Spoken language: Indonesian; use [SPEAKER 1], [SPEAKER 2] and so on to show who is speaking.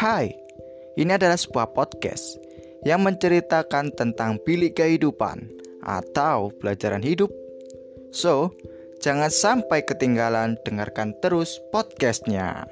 [SPEAKER 1] Hai, ini adalah sebuah podcast yang menceritakan tentang bilik kehidupan atau pelajaran hidup. So, jangan sampai ketinggalan dengarkan terus podcastnya.